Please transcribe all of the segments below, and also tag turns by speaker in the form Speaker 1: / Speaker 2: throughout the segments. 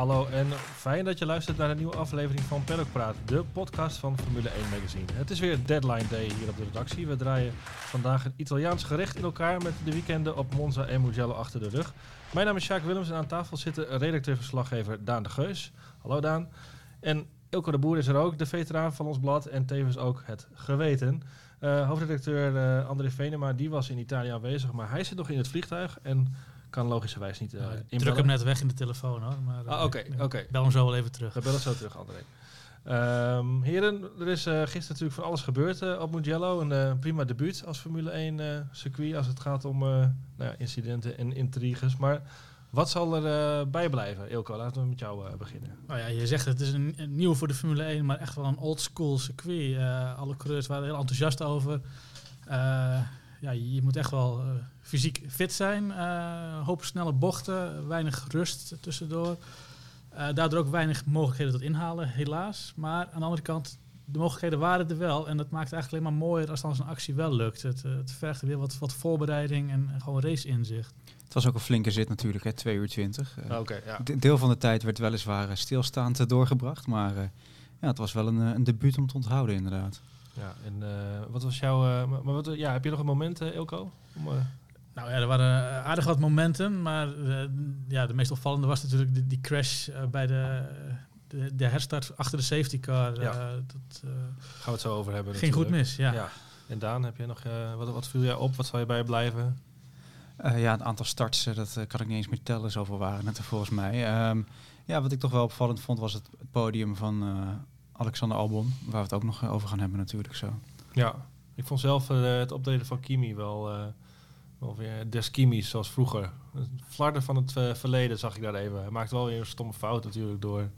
Speaker 1: hallo en fijn dat je luistert naar een nieuwe aflevering van Paddock Praat, de podcast van Formule 1 Magazine. Het is weer deadline day hier op de redactie. We draaien vandaag een Italiaans gerecht in elkaar met de weekenden op Monza en Mugello achter de rug. Mijn naam is Sjaak Willems en aan tafel zitten redacteur-verslaggever Daan de Geus. Hallo Daan. En Ilko de Boer is er ook, de veteraan van ons blad en tevens ook het geweten. Uh, hoofdredacteur uh, André Venema, die was in Italië aanwezig, maar hij zit nog in het vliegtuig en kan logischerwijs niet uh,
Speaker 2: Ik druk hem net weg in de telefoon hoor. Maar,
Speaker 1: ah, oké, oké. Okay.
Speaker 2: Bel hem zo wel even terug.
Speaker 1: We bellen zo terug, André. Um, heren, er is uh, gisteren natuurlijk van alles gebeurd uh, op Mugello. Een uh, prima debuut als Formule 1 circuit als het gaat om nou ja, incidenten en intriges. Maar wat zal er bijblijven? Ilko, laten we met jou beginnen.
Speaker 2: Nou ja, je zegt het is een, een, nieuw voor de Formule 1, maar echt wel een old school circuit. alle coureurs waren heel enthousiast over. Ja, je moet echt wel fysiek fit zijn. Uh, hoop snelle bochten, weinig rust tussendoor. Uh, daardoor ook weinig mogelijkheden tot inhalen, helaas. Maar aan de andere kant, de mogelijkheden waren er wel. En dat maakt het eigenlijk alleen maar mooier als dan zo'n actie wel lukt. Het, uh, het vergt weer wat, wat voorbereiding en, gewoon race inzicht.
Speaker 3: Het was ook een flinke zit natuurlijk, hè, 2 uur 20.
Speaker 1: Uh, okay, ja.
Speaker 3: Deel van de tijd werd weliswaar stilstaand doorgebracht. Maar ja, het was wel een, een debuut om te onthouden inderdaad.
Speaker 1: Ja, en wat was jouw... maar wat, ja, heb je nog een moment, Ilko? Om,
Speaker 2: nou ja, er waren eh, aardig wat momenten, maar uh, ja, de meest opvallende was natuurlijk die, die crash uh, bij de, de, de, herstart achter de safety car.
Speaker 1: Ja. dat, Gaan we het zo over hebben.
Speaker 2: Ging
Speaker 1: natuurlijk.
Speaker 2: goed mis, ja. ja.
Speaker 1: En Daan, heb je nog, wat, wat viel jij op? Wat zal je bij blijven?
Speaker 3: ja, het aantal starts, dat kan ik niet eens meer tellen. Zoveel waren het er volgens mij. Um, ja, wat ik toch wel opvallend vond, was het podium van Alexander Albon. Waar we het ook nog over gaan hebben natuurlijk zo.
Speaker 1: Ja, ik vond zelf het optreden van Kimi wel of weer Deskimis zoals vroeger. Flarden van het uh, verleden zag ik daar even. Hij maakte wel weer een stomme fout natuurlijk door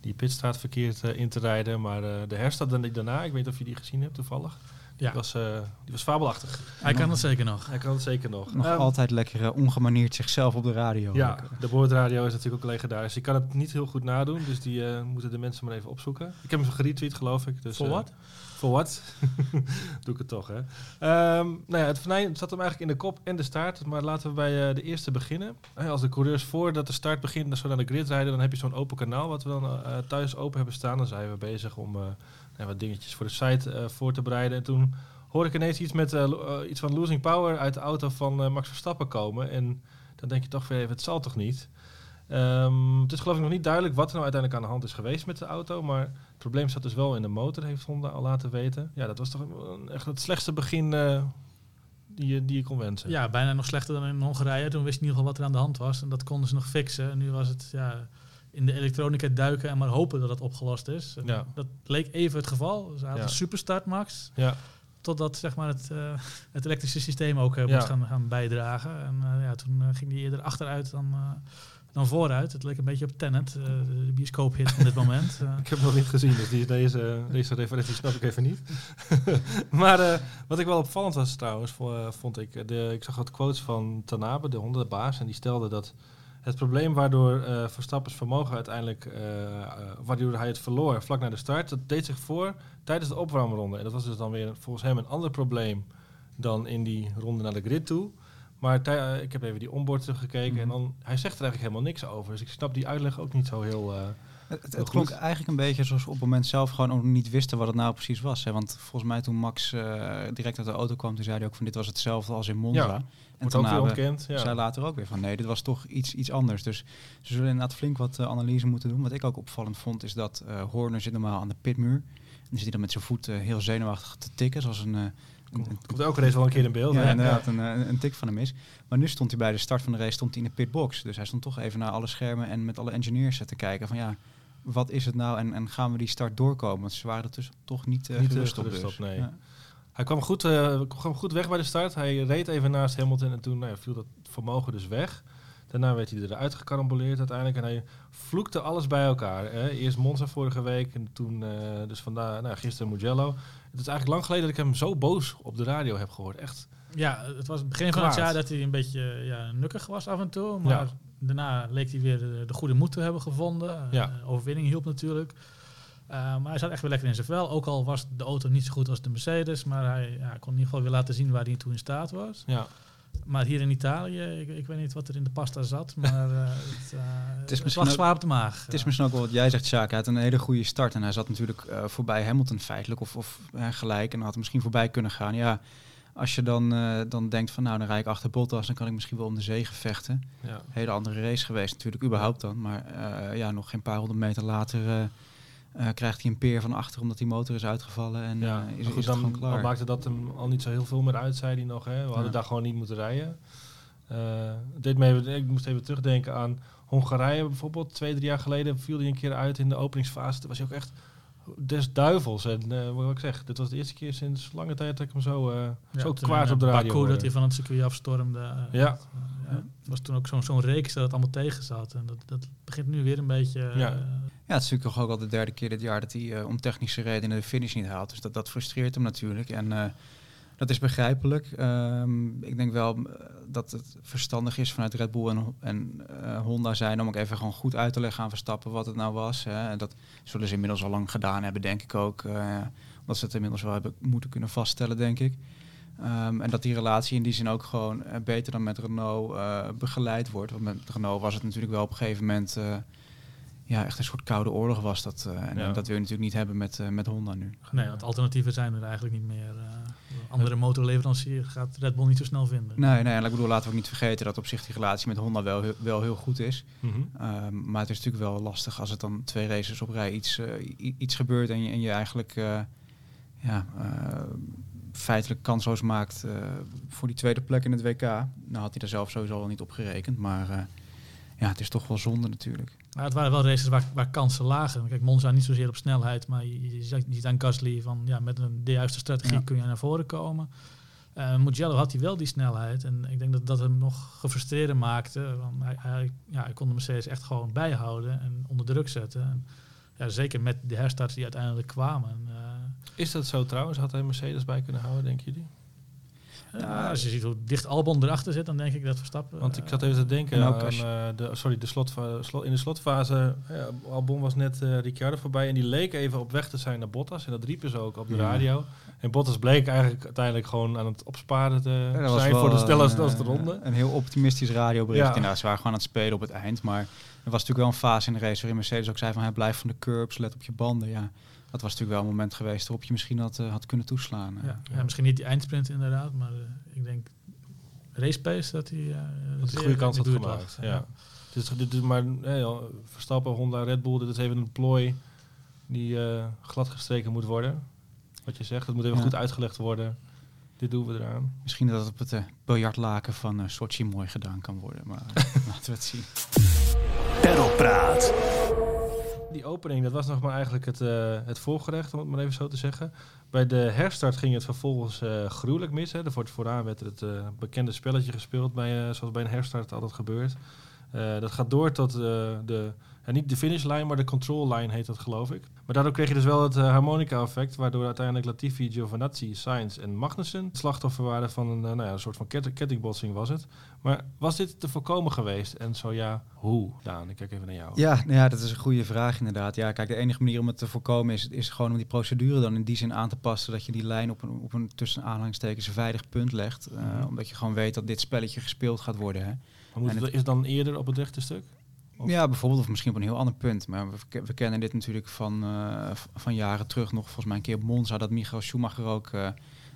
Speaker 1: die pitstraat verkeerd uh, in te rijden. Maar uh, de herstad daarna, ik weet niet of je die gezien hebt toevallig. Die, ja. was, die was fabelachtig.
Speaker 2: Hij kan het zeker nog.
Speaker 1: Hij kan het zeker nog.
Speaker 3: Nog um, altijd lekker ongemaneerd zichzelf op de radio.
Speaker 1: Ja, de boordradio is natuurlijk ook legendarisch. Ik kan het niet heel goed nadoen, dus die moeten de mensen maar even opzoeken. Ik heb hem geretweet geloof ik. Dus,
Speaker 2: Voor wat?
Speaker 1: Voor wat? Doe ik het toch, hè? Um, nou ja, het venijn zat hem eigenlijk in de kop en de staart. Maar laten we bij uh, de eerste beginnen. Hey, als de coureurs voordat de start begint, zo naar de grid rijden, dan heb je zo'n open kanaal wat we dan uh, thuis open hebben staan. Dan zijn we bezig om uh, wat dingetjes voor de site voor te bereiden. En toen hoorde ik ineens iets, met, iets van losing power uit de auto van Max Verstappen komen. En dan denk je toch weer even, het zal toch niet? Um, het is geloof ik nog niet duidelijk wat er nou uiteindelijk aan de hand is geweest met de auto. Maar het probleem zat dus wel in de motor, heeft Honda al laten weten. Ja, dat was toch echt het slechtste begin die, je, die je kon wensen.
Speaker 2: Ja, bijna nog slechter dan in Hongarije. Toen wist je in ieder geval wat er aan de hand was. En dat konden ze nog fixen. En nu was het ja, in de elektronica duiken en maar hopen dat het opgelost is. Ja. Dat leek even het geval. Ze hadden een superstart, Max.
Speaker 1: Ja.
Speaker 2: Totdat zeg maar, het, uh, het elektrische systeem ook uh, moest gaan, gaan bijdragen. En ja, toen ging die eerder achteruit dan dan vooruit. Het leek een beetje op Tenet, uh, de bioscoophit van dit moment. Uh.
Speaker 1: Ik heb hem nog niet gezien, dus die, deze, deze referentie snap ik even niet. maar uh, wat ik wel opvallend was trouwens, vond ik, de, ik zag wat quotes van Tanabe, de hondenbaas, en die stelde dat het probleem waardoor Verstappen's vermogen uiteindelijk, waardoor hij het verloor vlak na de start, dat deed zich voor tijdens de opwarmronde. En dat was dus dan weer volgens hem een ander probleem dan in die ronde naar de grid toe. Maar ik heb even die onboard teruggekeken mm. en dan, hij zegt er eigenlijk helemaal niks over. Dus ik snap die uitleg ook niet zo heel.
Speaker 3: Het, het klonk eigenlijk een beetje alsof we op het moment zelf gewoon ook niet wisten wat het nou precies was. Hè? Want volgens mij toen Max uh, direct uit de auto kwam, toen zei hij ook van dit was hetzelfde als in Monza.
Speaker 1: Ja, en toen ook ontkend, ja.
Speaker 3: zei later ook weer van nee, dit was toch iets, iets anders. Dus ze zullen inderdaad flink wat analyse moeten doen. Wat ik ook opvallend vond is dat Horner zit normaal aan de pitmuur. En zit hij dan met zijn voet heel zenuwachtig te tikken, zoals een
Speaker 1: Komt, komt elke race wel een keer in beeld.
Speaker 3: Ja, ja inderdaad, Een, een, tik van hem is. Maar nu stond hij bij de start van de race stond hij in de pitbox. Dus hij stond toch even naar alle schermen en met alle engineers te kijken van ja, wat is het nou en, en gaan we die start doorkomen? Want ze waren er dus toch niet, uh, niet gerust, op, dus.
Speaker 1: nee. Ja. Hij kwam goed, uh, kwam goed weg bij de start. Hij reed even naast Hamilton en toen nou ja, viel dat vermogen dus weg. Daarna werd hij eruit gekaramboleerd uiteindelijk. En hij vloekte alles bij elkaar. Hè. Eerst Monza vorige week en toen uh, dus vandaag, nou, gisteren Mugello. Het is eigenlijk lang geleden dat ik hem zo boos op de radio heb gehoord. Echt.
Speaker 2: Ja, het was het begin van het jaar dat hij een beetje ja, nukkig was af en toe. Maar ja. Daarna leek hij weer de, de, goede moed te hebben gevonden.
Speaker 1: Ja.
Speaker 2: Uh, overwinning hielp natuurlijk. Uh, maar hij zat echt weer lekker in zijn vel. Ook al was de auto niet zo goed als de Mercedes. Maar hij ja, kon in ieder geval weer laten zien waar hij toe in staat was.
Speaker 1: Ja.
Speaker 2: Maar hier in Italië, ik, ik weet niet wat er in de pasta zat, maar uh, het, uh, het,
Speaker 3: is
Speaker 2: misschien lag zwaar op de maag.
Speaker 3: Het is misschien ook wel wat jij zegt, Sjaak. Hij had een hele goede start en hij zat natuurlijk uh, voorbij Hamilton feitelijk, of, of gelijk, en had er misschien voorbij kunnen gaan. Ja, als je dan, dan denkt van nou, dan rijd ik achter Bottas, dan kan ik misschien wel om de zege vechten. Ja. Hele andere race geweest natuurlijk, überhaupt dan. Maar ja, nog geen paar honderd meter later uh, krijgt hij een peer van achter omdat die motor is uitgevallen en ja, uh, is, goed, is dan, gewoon klaar.
Speaker 1: maakte dat hem al niet zo heel veel meer uit, zei hij nog. Hè? We hadden daar gewoon niet moeten rijden. Uh, deed me even, ik moest even terugdenken aan Hongarije bijvoorbeeld. Twee, drie jaar geleden viel hij een keer uit in de openingsfase. Toen was hij ook echt des duivels. En wat ik zeg, dit was de eerste keer sinds lange tijd dat ik hem zo, ja, zo kwaad op de radio
Speaker 2: Baku, dat hij van het circuit afstormde. ja. ja. was toen ook zo'n zo'n reeks dat het allemaal tegen zat. En dat, dat begint nu weer een beetje...
Speaker 3: Ja. Ja, het is natuurlijk ook al de derde keer dit jaar dat hij uh, om technische redenen de finish niet haalt. Dus dat, dat frustreert hem natuurlijk. En uh, dat is begrijpelijk. Um, ik denk wel dat het verstandig is vanuit Red Bull en, en uh, Honda zijn om ook even gewoon goed uit te leggen aan Verstappen wat het nou was. Hè. En dat zullen ze inmiddels al lang gedaan hebben, denk ik ook. omdat ze het inmiddels wel hebben moeten kunnen vaststellen, denk ik. Um, en dat die relatie in die zin ook gewoon beter dan met Renault begeleid wordt. Want met Renault was het natuurlijk wel op een gegeven moment ja, echt een soort koude oorlog was dat. Uh, en dat wil je natuurlijk niet hebben met, uh, met Honda nu.
Speaker 2: Nee, want alternatieven zijn er eigenlijk niet meer. Uh, andere motorleverancier gaat Red Bull niet zo snel vinden.
Speaker 3: Nee, nee en ik bedoel, laten we ook niet vergeten dat op zich die relatie met Honda wel, wel heel goed is. Mm -hmm. um, maar het is natuurlijk wel lastig als het dan twee races op rij iets, iets gebeurt en je, en je eigenlijk ja, feitelijk kansloos maakt voor die tweede plek in het WK. Nou had hij daar zelf sowieso al niet op gerekend, maar ja, het is toch wel zonde natuurlijk.
Speaker 2: Maar het waren wel races waar, waar kansen lagen. Kijk, Monza niet zozeer op snelheid, maar je, je ziet aan Gasly van ja, met een, de juiste strategie kun je naar voren komen. Uh, Mugello had hij wel die snelheid en ik denk dat dat hem nog gefrustreerder maakte. Want hij, hij, ja, hij kon de Mercedes echt gewoon bijhouden en onder druk zetten. En, ja, zeker met de herstarts die uiteindelijk kwamen. Uh,
Speaker 1: Is dat zo trouwens? Had hij Mercedes bij kunnen houden, denken jullie?
Speaker 2: Ja, als je ziet hoe dicht Albon erachter zit, dan denk ik dat Verstappen...
Speaker 1: Want ik zat even te denken aan, uh, de, sorry, de slotfase, slot, in de slotfase, ja, Albon was net uh, Ricciardo voorbij en die leek even op weg te zijn naar Bottas. En dat riepen ze ook op de radio. En Bottas bleek eigenlijk uiteindelijk gewoon aan het opsparen te ja, zijn voor de snelste ronde.
Speaker 3: Een heel optimistisch radiobericht ja. inderdaad. Ze waren gewoon aan het spelen op het eind, maar er was natuurlijk wel een fase in de race waarin Mercedes ook zei van hij blijft van de curbs, let op je banden. Ja, dat was natuurlijk wel een moment geweest waarop je misschien had, uh, had kunnen toeslaan.
Speaker 2: Ja, ja. misschien niet die eindsprint inderdaad, maar uh, ik denk race pace dat hij uh,
Speaker 1: dat een goede kans had gemaakt. Ja. Dus dit is maar nee, Verstappen, Honda, Red Bull, dit is even een plooi die glad gestreken moet worden. Wat je zegt, het moet even goed uitgelegd worden. Dit doen we eraan.
Speaker 3: Misschien dat het op het biljartlaken van Sochi mooi gedaan kan worden, maar laten we het zien.
Speaker 1: Perlpraat die opening, dat was nog maar eigenlijk het, uh, het voorgerecht, om het maar even zo te zeggen. Bij de herstart ging het vervolgens uh, gruwelijk mis. Hè. Wordt vooraan werd het uh, bekende spelletje gespeeld, bij, zoals bij een herstart altijd gebeurt. dat gaat door tot de en niet de finishlijn, maar de control line heet dat geloof ik. Maar daardoor kreeg je dus wel het uh, harmonica-effect, waardoor uiteindelijk Latifi, Giovinazzi, Sainz en Magnussen slachtoffer waren van een, uh, nou ja, een soort van kettingbotsing was het. Maar was dit te voorkomen geweest? En zo ja, hoe? Daan, ik kijk even naar jou.
Speaker 3: Ja, nou ja, dat is een goede vraag inderdaad. Ja, kijk, de enige manier om het te voorkomen is, is gewoon om die procedure dan in die zin aan te passen dat je die lijn op een, op een tussen aanhalingstekens veilig punt legt. Uh, mm Omdat je gewoon weet dat dit spelletje gespeeld gaat worden. Hè.
Speaker 1: Maar moet het, is dan eerder op het rechte stuk?
Speaker 3: Ja, bijvoorbeeld, of misschien op een heel ander punt. Maar we, we kennen dit natuurlijk van, uh, van jaren terug nog. Volgens mij een keer op Monza dat Michael Schumacher ook uh,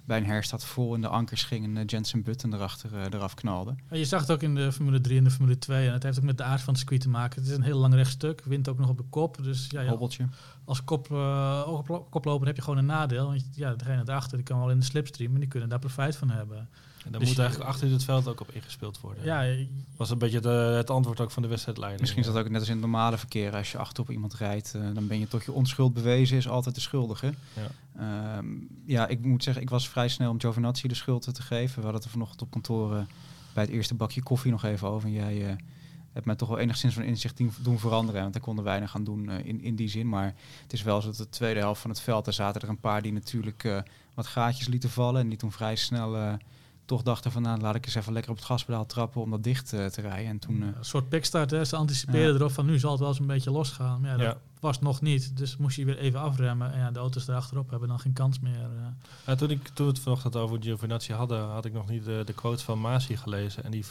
Speaker 3: bij een herstad vol in de ankers ging en uh, Jensen Button erachter eraf knalde.
Speaker 2: Ja, je zag het ook in de Formule 3 en de Formule 2. En het heeft ook met de aard van het circuit te maken. Het is een heel lang rechtstuk, wint ook nog op de kop. Dus ja, ja als kop, koploper heb je gewoon een nadeel. Want ja, degene daarachter die kan wel in de slipstream en die kunnen daar profijt van hebben.
Speaker 1: En dan dus moet eigenlijk achter dit veld ook op ingespeeld worden. Ja, was een beetje de, het antwoord ook van de wedstrijdleider.
Speaker 3: Misschien is dat ook net als in het normale verkeer. Als je achter op iemand rijdt, uh, dan ben je toch je onschuld bewezen, is altijd de schuldige. Ja. Um, ja, ik moet zeggen, ik was vrij snel om Giovinazzi de schuld te geven. We hadden het er vanochtend op kantoor uh, bij het eerste bakje koffie nog even over. En jij uh, hebt mij toch wel enigszins van inzicht doen veranderen. Want daar konden weinig gaan doen in, in die zin. Maar het is wel zo dat de tweede helft van het veld, er zaten er een paar die natuurlijk wat gaatjes lieten vallen. En die toen vrij snel toch dachten van nou, laat ik eens even lekker op het gaspedaal trappen om dat dicht uh, te rijden. En toen, uh,
Speaker 2: een soort pickstart, hè? ze anticipeerden ja. erop van nu zal het wel eens een beetje losgaan. Ja, dat, was nog niet. Dus moest hij weer even afremmen. En ja, de auto's erachterop hebben dan geen kans meer. eh.
Speaker 1: Ja, toen, ik, toen we het vanochtend over Giovinazzi hadden, had ik nog niet de, de quote van Masi gelezen. En die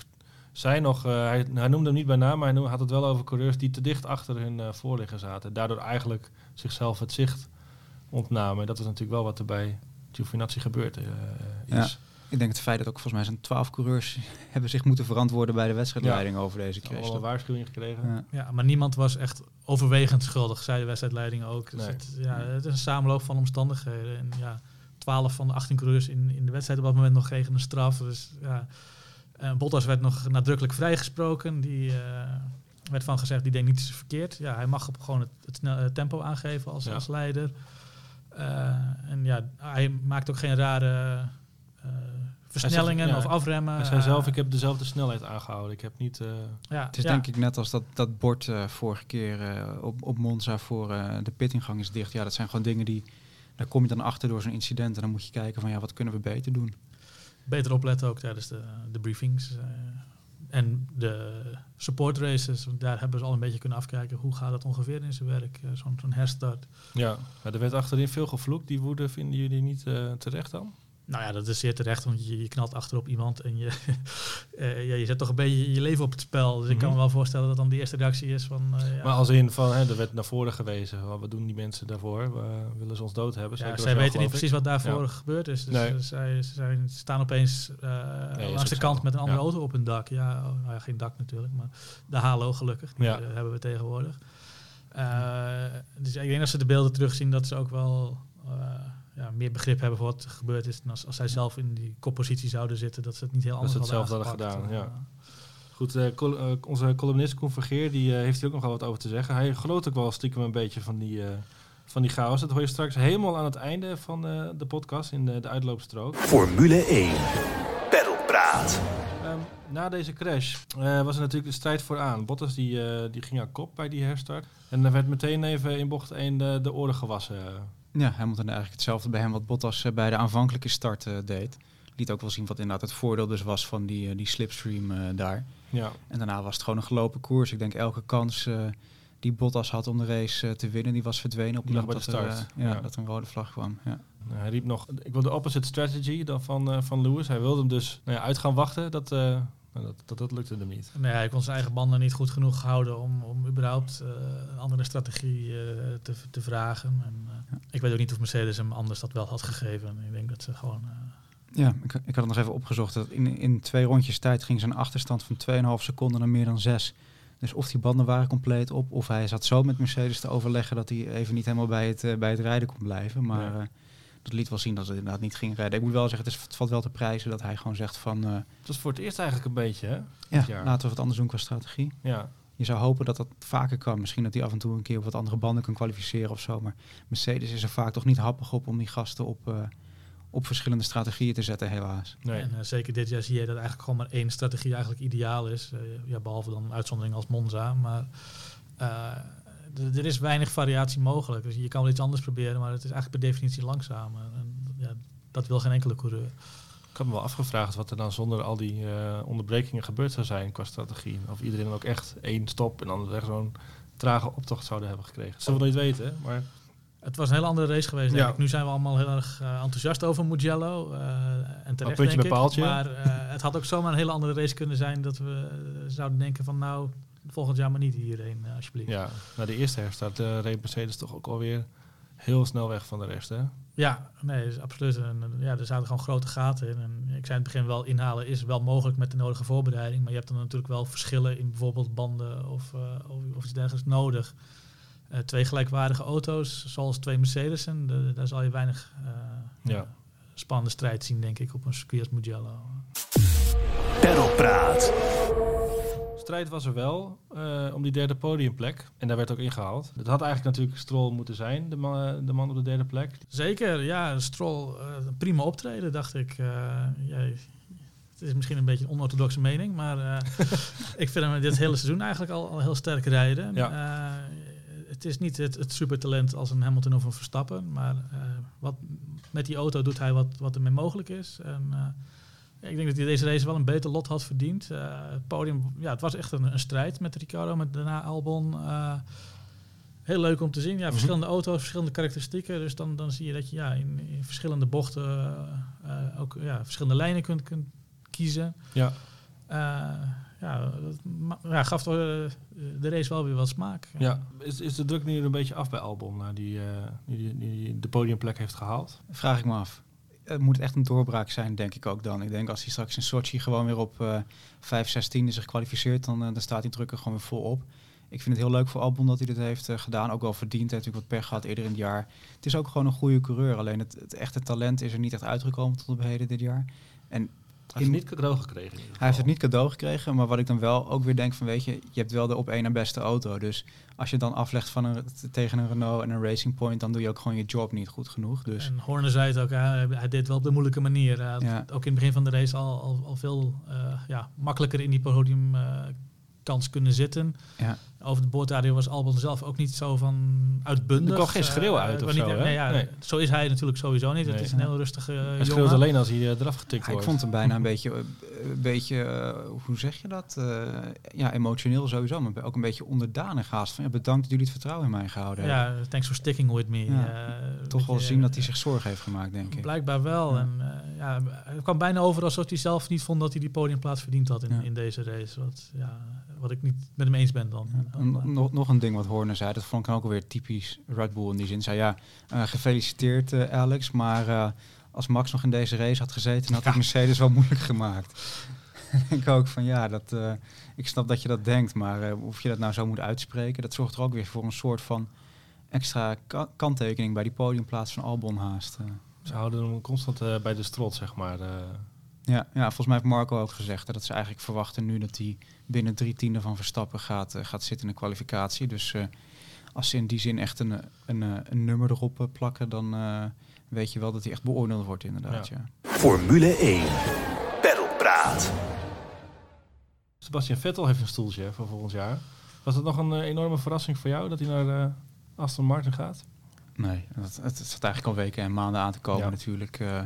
Speaker 1: zei nog, eh, hij, hij noemde hem niet bij naam, maar hij noemde, had het wel over coureurs die te dicht achter hun eh, voorligger zaten. En daardoor eigenlijk zichzelf het zicht ontnamen. En dat is natuurlijk wel wat er bij Giovinazzi gebeurd eh,
Speaker 3: Ja. Ik denk het feit dat ook volgens mij zijn twaalf coureurs hebben zich moeten verantwoorden bij de wedstrijdleiding over deze crash.
Speaker 1: Allemaal een waarschuwing gekregen.
Speaker 3: Ja.
Speaker 2: Ja, maar niemand was echt overwegend schuldig, zei de wedstrijdleiding ook. Dus
Speaker 1: Nee.
Speaker 2: het, ja, het is een samenloop van omstandigheden. En ja, 12 van de 18 coureurs in, in de wedstrijd op dat moment nog kregen een straf. Dus ja, eh, Bottas werd nog nadrukkelijk vrijgesproken. Die eh, werd van gezegd, die deed niets verkeerd. Ja, hij mag gewoon het, eh, tempo aangeven als,
Speaker 1: Ja.
Speaker 2: als leider. Eh, en ja, hij maakt ook geen rare eh, versnellingen
Speaker 1: ja,
Speaker 2: of afremmen.
Speaker 1: Hij zei zelf,
Speaker 2: Eh,
Speaker 1: ik heb dezelfde snelheid aangehouden. Ik heb niet... eh,
Speaker 2: ja,
Speaker 3: Het is
Speaker 2: ja.
Speaker 3: denk ik net als dat, dat bord eh, vorige keer eh, op, op Monza voor eh, de pittingang is dicht. Ja, dat zijn gewoon dingen die... Daar kom je dan achter door zo'n incident. En dan moet je kijken van ja, wat kunnen we beter doen?
Speaker 2: beter opletten ook tijdens de, de briefings. eh, en de support races, want daar hebben ze al een beetje kunnen afkijken. Hoe gaat het ongeveer in zijn werk, zo'n herstart?
Speaker 1: ja, maar er werd achterin veel gevloekt. Die woede vinden jullie niet eh, terecht dan?
Speaker 2: Nou ja, dat is zeer terecht, want je, je knalt achterop iemand en je, eh, ja, je zet toch een beetje je leven op het spel. Dus ik kan me
Speaker 1: Mhm.
Speaker 2: wel voorstellen dat dan de eerste reactie is van... eh, ja,
Speaker 1: Maar als in van, hè, er werd naar voren gewezen. Wat, doen die mensen daarvoor? We- willen ze ons dood hebben?
Speaker 2: ja, zij weten niet precies wat daarvoor
Speaker 1: Ja.
Speaker 2: gebeurd is. Dus
Speaker 1: Nee.
Speaker 2: eh, zij, ze zijn, staan opeens langs de kant
Speaker 1: zo.
Speaker 2: met een andere auto op hun dak. Ja, oh, nou ja, geen dak natuurlijk, maar de halo gelukkig. Die hebben we tegenwoordig. Dus ik denk dat ze de beelden terugzien dat ze ook wel ja, meer begrip hebben voor wat er gebeurd is. En als, als zij zelf in die koppositie zouden zitten, dat ze het niet heel
Speaker 1: Dat
Speaker 2: anders
Speaker 1: ze het
Speaker 2: hadden
Speaker 1: zelf hadden
Speaker 2: aangepakt.
Speaker 1: gedaan, Goed, eh, col- eh, onze columnist Koen Vergeer, die eh, heeft hier ook nog wel wat over te zeggen. Hij genoot ook wel stiekem een beetje van die, eh, van die chaos. Dat hoor je straks helemaal aan het einde van eh, de podcast, in de, de uitloopstrook.
Speaker 4: Formule 1. Pedalpraat.
Speaker 1: Ehm, na deze crash eh, was er natuurlijk de strijd vooraan. Bottas die, eh, die ging aan kop bij die herstart. En er werd meteen even in bocht 1 de, de oren gewassen.
Speaker 3: Ja, Hamilton eigenlijk hetzelfde bij hem wat Bottas eh, bij de aanvankelijke start eh, deed. Liet ook wel zien wat inderdaad het voordeel dus was van die, eh, die slipstream daar.
Speaker 1: Ja,
Speaker 3: En daarna was het gewoon een gelopen koers. Ik denk elke kans die Bottas had om de race te winnen, die was verdwenen op
Speaker 1: Die bij
Speaker 3: dat,
Speaker 1: de
Speaker 3: er,
Speaker 1: start.
Speaker 3: eh, ja,
Speaker 1: Ja.
Speaker 3: dat er een rode vlag kwam. Ja.
Speaker 1: Nou, hij riep nog, ik wil de opposite strategy dan van, van Lewis. Hij wilde hem dus nou ja, uit gaan wachten. Dat, nou, dat, dat, dat lukte hem niet.
Speaker 2: Nee, hij kon zijn eigen banden niet goed genoeg houden om, om überhaupt eh, een andere strategie eh, te, te vragen. En, eh, Ik weet ook niet of Mercedes hem anders dat wel had gegeven. Ik denk dat ze gewoon... eh,
Speaker 3: Ja, ik, ik had het nog even opgezocht. Dat in, in twee rondjes tijd ging zijn achterstand van 2,5 seconden naar meer dan 6. Dus of die banden waren compleet op, of hij zat zo met Mercedes te overleggen dat hij even niet helemaal bij het, bij het rijden kon blijven. Maar
Speaker 1: Ja.
Speaker 3: Dat liet wel zien dat het inderdaad niet ging rijden. Ik moet wel zeggen, het, is, het valt wel te prijzen dat hij gewoon zegt van... eh,
Speaker 1: Het was voor het eerst eigenlijk een beetje, hè?
Speaker 3: ja,
Speaker 1: jaar.
Speaker 3: laten we wat anders doen qua strategie.
Speaker 1: Ja,
Speaker 3: Je zou hopen dat dat vaker kan. Misschien dat hij af en toe een keer op wat andere banden kan kwalificeren of zo. Maar Mercedes is er vaak toch niet happig op om die gasten op, eh, op verschillende strategieën te zetten, helaas.
Speaker 1: nee.
Speaker 2: En eh, zeker dit jaar zie je dat eigenlijk gewoon maar één strategie eigenlijk ideaal is. Eh, ja, behalve dan een uitzondering als Monza. Maar eh, er is weinig variatie mogelijk. Dus je kan wel iets anders proberen, maar het is eigenlijk per definitie langzamer. En ja, dat wil geen enkele coureur.
Speaker 1: Ik had me wel afgevraagd wat er dan zonder al die eh, onderbrekingen gebeurd zou zijn qua strategie. Of iedereen dan ook echt één stop en dan echt zo'n trage optocht zouden hebben gekregen. Zullen we nooit weten, hè? maar
Speaker 2: Het was een hele andere race geweest. Denk
Speaker 1: Ja.
Speaker 2: ik. Nu zijn we allemaal heel erg eh, enthousiast over Mugello. eh, en terecht,
Speaker 1: puntje
Speaker 2: denk ik. Maar het had ook zomaar een hele andere race kunnen zijn dat we zouden denken van nou, volgend jaar maar niet hierheen, eh, alsjeblieft.
Speaker 1: ja, na de eerste herstart eh, reed Mercedes toch ook alweer heel snel weg van de rest, hè?
Speaker 2: Ja, nee, is absoluut. En, ja, er zaten gewoon grote gaten in. En ik zei in het begin wel, inhalen is wel mogelijk met de nodige voorbereiding. Maar je hebt dan natuurlijk wel verschillen in bijvoorbeeld banden of, eh, of, of iets dergelijks nodig. Eh, twee gelijkwaardige auto's, zoals twee Mercedes'en, de- daar zal je weinig eh,
Speaker 1: Ja.
Speaker 2: spannende strijd zien, denk ik, op een circuit als Mugello.
Speaker 4: Pedalpraat.
Speaker 1: Strijd was er wel eh, om die derde podiumplek. En daar werd ook ingehaald. Het had eigenlijk natuurlijk Stroll moeten zijn, de man, de man op de derde plek.
Speaker 2: Zeker, ja, Stroll, eh, prima optreden, dacht ik. Eh, ja, het is misschien een beetje een onorthodoxe mening, maar ik vind hem dit hele seizoen eigenlijk al, al heel sterk rijden.
Speaker 1: Ja.
Speaker 2: Het is niet het, het supertalent als een Hamilton of een Verstappen, maar wat, met die auto doet hij wat, wat ermee mogelijk is. En, ik denk dat hij deze race wel een beter lot had verdiend. Eh, het podium, ja, het was echt een, een strijd met Ricardo, met daarna Albon. eh, heel leuk om te zien. Ja,
Speaker 1: Mhm.
Speaker 2: verschillende auto's, verschillende karakteristieken. Dus dan, dan zie je dat je ja, in, in verschillende bochten eh, ook ja, verschillende lijnen kunt, kunt kiezen.
Speaker 1: Ja.
Speaker 2: Eh, ja, dat ja, gaf de, de race wel weer wat smaak.
Speaker 1: Ja. Is, is de druk nu een beetje af bij Albon, na die, eh, die, nu die de podiumplek heeft gehaald?
Speaker 3: Vraag ik me af. Het moet echt een doorbraak zijn, denk ik ook dan. Ik denk als hij straks in Sochi gewoon weer op eh 5, 16 zich kwalificeert, dan, eh, dan staat die druk er gewoon weer vol op. Ik vind het heel leuk voor Albon dat hij dit heeft eh, gedaan. Ook wel verdiend. Hij heeft natuurlijk wat pech gehad eerder in het jaar. Het is ook gewoon een goede coureur. Alleen het, het echte talent is er niet echt uitgekomen tot op heden dit jaar. En
Speaker 1: Hij heeft niet cadeau gekregen.
Speaker 3: hij heeft het niet cadeau gekregen, maar wat ik dan wel ook weer denk van, weet je, je hebt wel de op één na beste auto. Dus als je dan aflegt van een, tegen een Renault en een Racing Point, dan doe je ook gewoon je job niet goed genoeg. Dus
Speaker 2: En Horner zei het ook, hij, hij deed het wel op de moeilijke manier. Hij had
Speaker 3: Ja.
Speaker 2: ook in het begin van de race al, al, al veel eh, ja, makkelijker in die podium eh, kans kunnen zitten.
Speaker 3: ja,
Speaker 2: Over de boordradio was Albon zelf ook niet zo van uitbundig.
Speaker 1: Er kwam geen schreeuw
Speaker 2: Eh,
Speaker 1: uit
Speaker 2: ik
Speaker 1: of zo,
Speaker 2: niet- nee, ja,
Speaker 1: Nee.
Speaker 2: Zo is hij natuurlijk sowieso niet.
Speaker 1: Nee.
Speaker 2: Het is een heel rustige
Speaker 1: Hij
Speaker 2: jongen.
Speaker 1: schreeuwt alleen als hij eh, eraf getikt
Speaker 3: ik
Speaker 1: wordt.
Speaker 3: vond hem bijna een beetje, eh, een beetje eh, hoe zeg je dat? Eh, ja, emotioneel sowieso, maar ook een beetje onderdanig haast. Van, ja, bedankt dat jullie het vertrouwen in mij gehouden hebben.
Speaker 2: Ja, thanks for sticking with me.
Speaker 3: Ja.
Speaker 2: Eh,
Speaker 3: Toch wel zien dat hij
Speaker 2: eh,
Speaker 3: zich zorgen heeft gemaakt, denk ik.
Speaker 2: Blijkbaar wel.
Speaker 3: Ja.
Speaker 2: En, eh, ja, het kwam bijna over alsof hij zelf niet vond dat hij die podiumplaats verdiend had in,
Speaker 3: Ja.
Speaker 2: in deze race. Wat, ja, wat ik niet met hem eens ben dan.
Speaker 3: Nog, nog een ding wat Horner zei, dat vond ik ook alweer typisch Red Bull in die zin. Zei ja, eh, gefeliciteerd eh, Alex, maar eh, als Max nog in deze race had gezeten, had hij Mercedes wel moeilijk gemaakt. ik ook van ja, dat, ik snap dat je dat denkt, maar of je dat nou zo moet uitspreken, dat zorgt er ook weer voor een soort van extra ka- kanttekening bij die podiumplaats van Albon haast.
Speaker 1: Ze houden hem constant bij de strot, zeg maar.
Speaker 3: Ja, ja, volgens mij heeft Marco ook gezegd hè, dat ze eigenlijk verwachten nu dat hij binnen drie tienden van Verstappen gaat, eh, gaat zitten in de kwalificatie. Dus eh, als ze in die zin echt een, een, een, een nummer erop eh, plakken, dan eh, weet je wel dat hij echt beoordeeld wordt inderdaad.
Speaker 1: Ja.
Speaker 3: Ja.
Speaker 4: Formule 1. Perlpraat.
Speaker 1: Sebastian Vettel heeft een stoeltje voor volgend jaar. Was het nog een eh, enorme verrassing voor jou dat hij naar eh, Aston Martin gaat?
Speaker 3: Nee, dat, het zat eigenlijk al weken en maanden aan te komen
Speaker 1: Ja.
Speaker 3: natuurlijk. eh.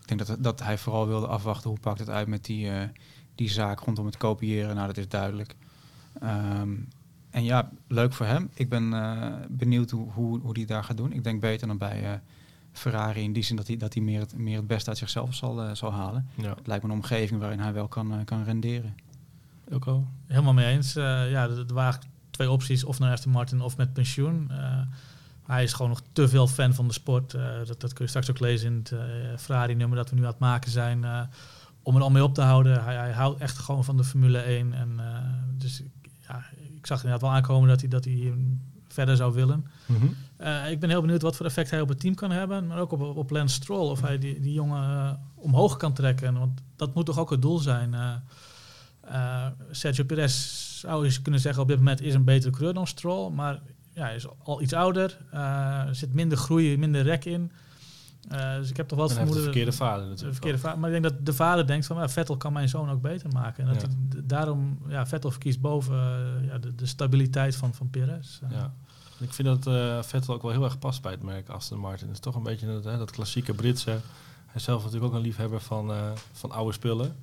Speaker 3: ik denk dat, dat hij vooral wilde afwachten hoe pakt het uit met die, eh, die zaak rondom het kopiëren. Nou, dat is duidelijk. Ehm, en ja, leuk voor hem. Ik ben eh, benieuwd hoe, hoe, hoe hij het daar gaat doen. Ik denk beter dan bij eh, Ferrari in die zin dat hij, dat hij meer, het, meer het beste uit zichzelf zal, eh, zal halen.
Speaker 1: Ja.
Speaker 3: Het lijkt me een omgeving waarin hij wel kan, kan renderen.
Speaker 1: Ilko?
Speaker 2: Helemaal mee eens. Eh, ja, er er waren twee opties, of naar Aston Martin of met pensioen. Eh, hij is gewoon nog te veel fan van de sport. Eh, dat, dat kun je straks ook lezen in het eh, Ferrari-nummer dat we nu aan het maken zijn. Om er al mee op te houden. Hij, hij houdt echt gewoon van de Formule 1. En, eh, dus ik- ja, ik zag inderdaad wel aankomen dat hij, dat hij verder zou willen. Eh, ik ben heel benieuwd wat voor effect hij op het team kan hebben. Maar ook op, op Lance Stroll. Of hij die, die jongen eh, omhoog kan trekken. Want dat moet toch ook het doel zijn. Sergio Perez zou je kunnen zeggen op dit moment is een betere coureur dan Stroll. Maar ja, hij is al iets ouder. er zit minder groei, minder rek in. Eh, dus ik heb toch wel
Speaker 1: En
Speaker 2: het
Speaker 1: heeft de
Speaker 2: vermoeden...
Speaker 1: verkeerde vader
Speaker 2: de
Speaker 1: natuurlijk.
Speaker 2: verkeerde va- maar ik denk dat de vader denkt van ja, Vettel kan mijn zoon ook beter maken. En dat
Speaker 1: Ja.
Speaker 2: hij daarom ja, Vettel verkiest boven eh, ja, de, de stabiliteit van, van Perez. Eh,
Speaker 1: Ja. Ik vind dat eh, Vettel ook wel heel erg past bij het merk Aston Martin. Het is toch een beetje dat, hè, dat klassieke Britse. Hij is zelf natuurlijk ook een liefhebber van, eh, van oude spullen.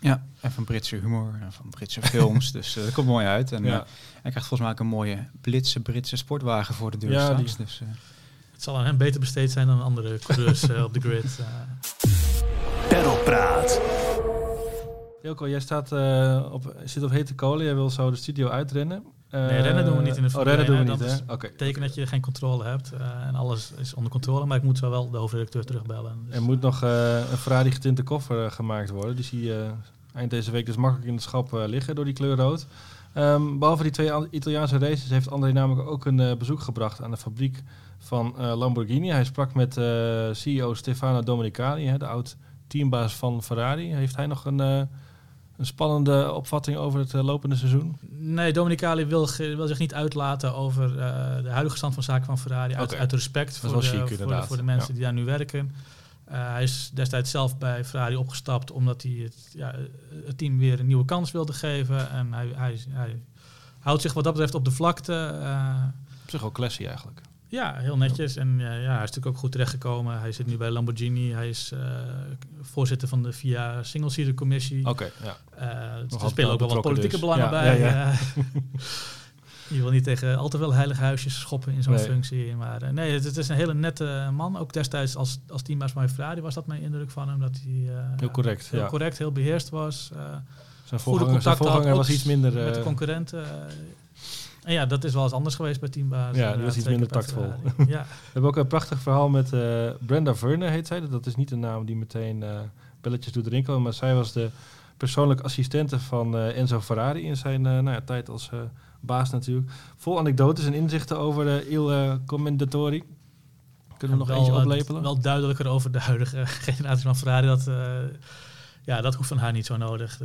Speaker 3: Ja, en van Britse humor en van Britse films. dus eh, dat komt mooi uit. En
Speaker 1: Ja.
Speaker 3: hij krijgt volgens mij ook een mooie blitse Britse sportwagen voor de deur
Speaker 1: Ja,
Speaker 3: straks.
Speaker 1: die-
Speaker 3: Dus, eh,
Speaker 2: Het zal aan hem beter besteed zijn dan andere coureurs eh, op de grid. eh.
Speaker 4: Perlpraat.
Speaker 1: Ilko, jij staat, eh, op, zit op hete kolen. Jij wil zo de studio uitrennen. Eh,
Speaker 2: Nee, rennen doen we niet in de
Speaker 1: Oh,
Speaker 2: Formule
Speaker 1: rennen doen we
Speaker 2: 1,
Speaker 1: niet,
Speaker 2: hè?
Speaker 1: hè?
Speaker 2: Dat
Speaker 1: Oké.
Speaker 2: Je geen controle hebt eh, en alles is onder controle. Maar ik moet zo wel de hoofdredacteur terugbellen. Dus
Speaker 1: Er moet nog eh, een Ferrari getinte koffer gemaakt worden. Die zie je eh, eind deze week dus makkelijk in het schap eh, liggen door die kleur rood. Ehm, behalve die twee an- Italiaanse races heeft André namelijk ook een eh, bezoek gebracht aan de fabriek van eh, Lamborghini. Hij sprak met eh, CEO Stefano Domenicali, hè, de oud teambaas van Ferrari. Heeft hij nog een, een spannende opvatting over het lopende seizoen?
Speaker 2: Nee, Dominicali wil, wil zich niet uitlaten over de huidige stand van zaken van Ferrari. Uit, respect voor de, voor, de, voor de mensen
Speaker 1: Ja.
Speaker 2: die daar nu werken. Eh, hij is destijds zelf bij Ferrari opgestapt omdat hij het, ja, het team weer een nieuwe kans wilde geven. En hij, hij, hij houdt zich wat dat betreft op de vlakte. eh,
Speaker 1: Op zich ook classy eigenlijk.
Speaker 2: ja, heel netjes. En eh, ja, hij is natuurlijk ook goed terechtgekomen. Hij zit nu bij Lamborghini. Hij is voorzitter van de VIA Single Seater Commissie.
Speaker 1: Oké, ja.
Speaker 2: Eh, er spelen ook wel wat politieke
Speaker 1: dus.
Speaker 2: belangen
Speaker 1: Ja,
Speaker 2: bij.
Speaker 1: ja, ja.
Speaker 2: Je wil niet tegen al te veel heilige huisjes schoppen in zo'n
Speaker 1: Nee.
Speaker 2: functie. Maar eh, nee, het, het is een hele nette man. Ook destijds als, als teambaas bij Ferrari was dat mijn indruk van hem. Dat hij eh,
Speaker 1: Heel correct,
Speaker 2: heel
Speaker 1: ja.
Speaker 2: correct, heel beheerst was. eh,
Speaker 1: Zijn voorganger, zijn
Speaker 2: contacten had,
Speaker 1: voorganger was iets minder...
Speaker 2: met de concurrenten. en ja, dat is wel eens anders geweest bij teambaas.
Speaker 1: Ja, die was iets minder tactvol.
Speaker 2: Ja.
Speaker 1: We hebben ook een prachtig verhaal met Brenda Verner, heet zij. Dat is niet een naam die meteen belletjes doet rinkelen. Maar zij was de persoonlijke assistente van Enzo Ferrari in zijn nou ja, tijd als baas natuurlijk. Vol anekdotes en inzichten over de Il eh, Commendatori. Kunnen we nog
Speaker 2: wel,
Speaker 1: eentje
Speaker 2: eh,
Speaker 1: oplepelen?
Speaker 2: Wel duidelijker over de huidige generatie van Ferrari. Dat, eh, ja, dat hoeft van haar niet zo nodig.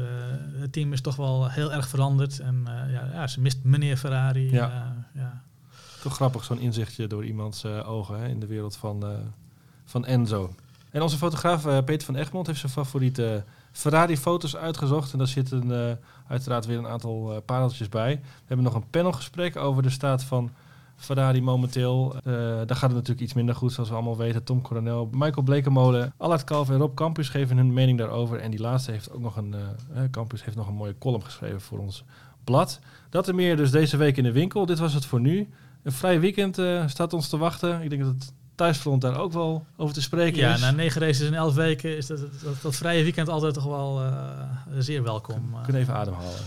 Speaker 2: Het team is toch wel heel erg veranderd. En ja, ja, ze mist meneer Ferrari.
Speaker 1: Ja.
Speaker 2: Ja.
Speaker 1: Toch grappig, zo'n inzichtje door iemands ogen hè, in de wereld van, van Enzo. En onze fotograaf eh, Peter van Egmond heeft zijn favoriete Ferrari-foto's uitgezocht. En daar zitten eh, uiteraard weer een aantal eh, pareltjes bij. We hebben nog een panelgesprek over de staat van Ferrari momenteel. Eh, daar gaat het natuurlijk iets minder goed, zoals we allemaal weten. Tom Coronel, Michael Blekemolen, Allard Kalf en Rob Campus geven hun mening daarover. En die laatste heeft ook nog een, eh, eh, Campus heeft nog een mooie column geschreven voor ons blad. Dat en meer dus deze week in de winkel. Dit was het voor nu. Een vrij weekend eh, staat ons te wachten. Ik denk dat het thuisfront daar ook wel over te spreken
Speaker 2: ja,
Speaker 1: is.
Speaker 2: na negen races in elf weken is dat, dat, dat vrije weekend altijd toch wel eh, zeer welkom.
Speaker 1: We
Speaker 2: Eh,
Speaker 1: kunnen even ademhalen.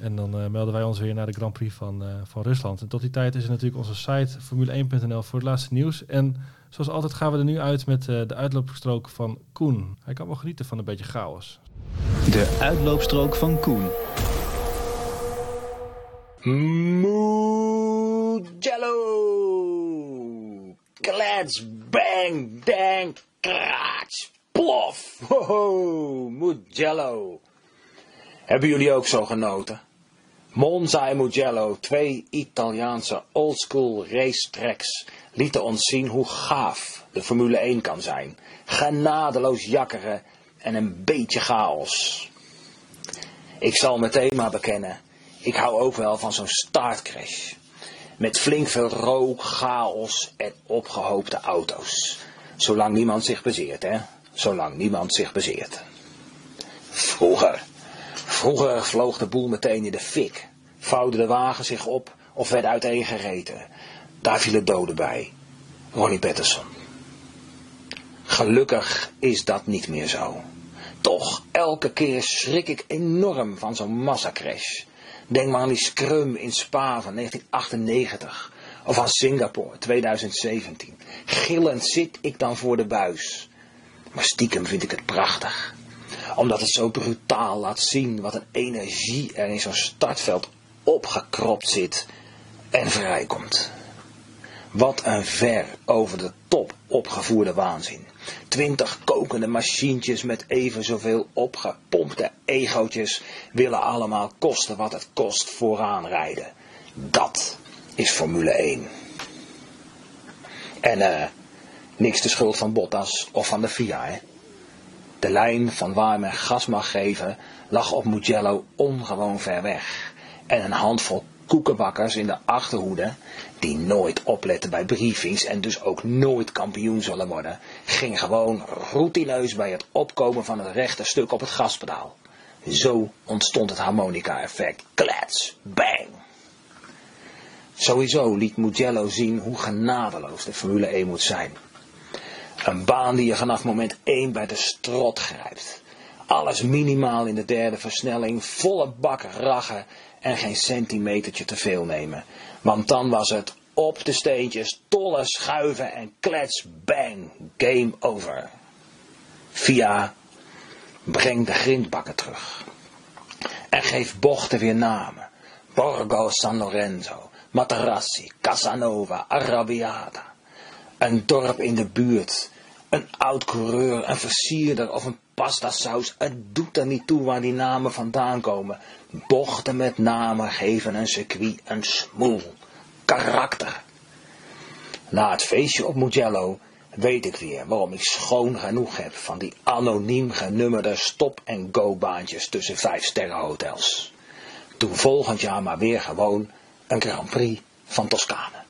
Speaker 1: En dan eh, melden wij ons weer naar de Grand Prix van, eh, van Rusland. En tot die tijd is er natuurlijk onze site formule1.nl voor het laatste nieuws. En zoals altijd gaan we er nu uit met eh, de uitloopstrook van Koen. Hij kan wel genieten van een beetje chaos.
Speaker 4: De uitloopstrook van Koen.
Speaker 5: Mugello! Klets, bang, dang, kraats, plof! Hoho, Mugello! Hebben jullie ook zo genoten? Monza en Mugello, twee Italiaanse oldschool racetracks, lieten ons zien hoe gaaf de Formule 1 kan zijn. Genadeloos jakkeren en een beetje chaos. Ik zal meteen maar bekennen, ik hou ook wel van zo'n startcrash. Met flink veel rook, chaos en opgehoopte auto's. Zolang niemand zich bezeert, hè? Zolang niemand zich bezeert. Vroeger, vroeger vloog de boel meteen in de fik. Vouwde de wagen zich op of werd uiteengereten. Daar vielen doden bij. Ronnie Patterson. Gelukkig is dat niet meer zo. Toch, elke keer schrik ik enorm van zo'n massacrash. Denk maar aan die scrum in Spa van 1998. Of aan Singapore 2017. Gillend zit ik dan voor de buis. Maar stiekem vind ik het prachtig. Omdat het zo brutaal laat zien wat een energie er in zo'n startveld opgekropt zit en vrijkomt. Wat een ver over de top opgevoerde waanzin. Twintig kokende machientjes met even zoveel opgepompte egootjes willen allemaal kosten wat het kost vooraan rijden. Dat is Formule 1. En eh, niks de schuld van Bottas of van de FIA, hè. De lijn van waar men gas mag geven lag op Mugello ongewoon ver weg. En een handvol koekenbakkers in de achterhoede, die nooit opletten bij briefings en dus ook nooit kampioen zullen worden, ging gewoon routineus bij het opkomen van het rechte stuk op het gaspedaal. Zo ontstond het harmonica-effect. Klets, bang. Sowieso liet Mugello zien hoe genadeloos de Formule 1 moet zijn. Een baan die je vanaf moment 1 bij de strot grijpt. Alles minimaal in de derde versnelling, volle bak rachen en geen centimetertje te veel nemen. Want dan was het op de steentjes, tollen, schuiven en klets, bang, game over. Via, breng de grindbakken terug. En geef bochten weer namen. Borgo San Lorenzo, Materassi, Casanova, Arrabbiata. Een dorp in de buurt, een oud coureur, een versierder of een pastasaus. Het doet er niet toe waar die namen vandaan komen. Bochten met namen geven een circuit een smoel. Karakter. Na het feestje op Mugello weet ik weer waarom ik schoon genoeg heb van die anoniem genummerde stop-and-go baantjes tussen vijf sterrenhotels. Doe volgend jaar maar weer gewoon een Grand Prix van Toscane.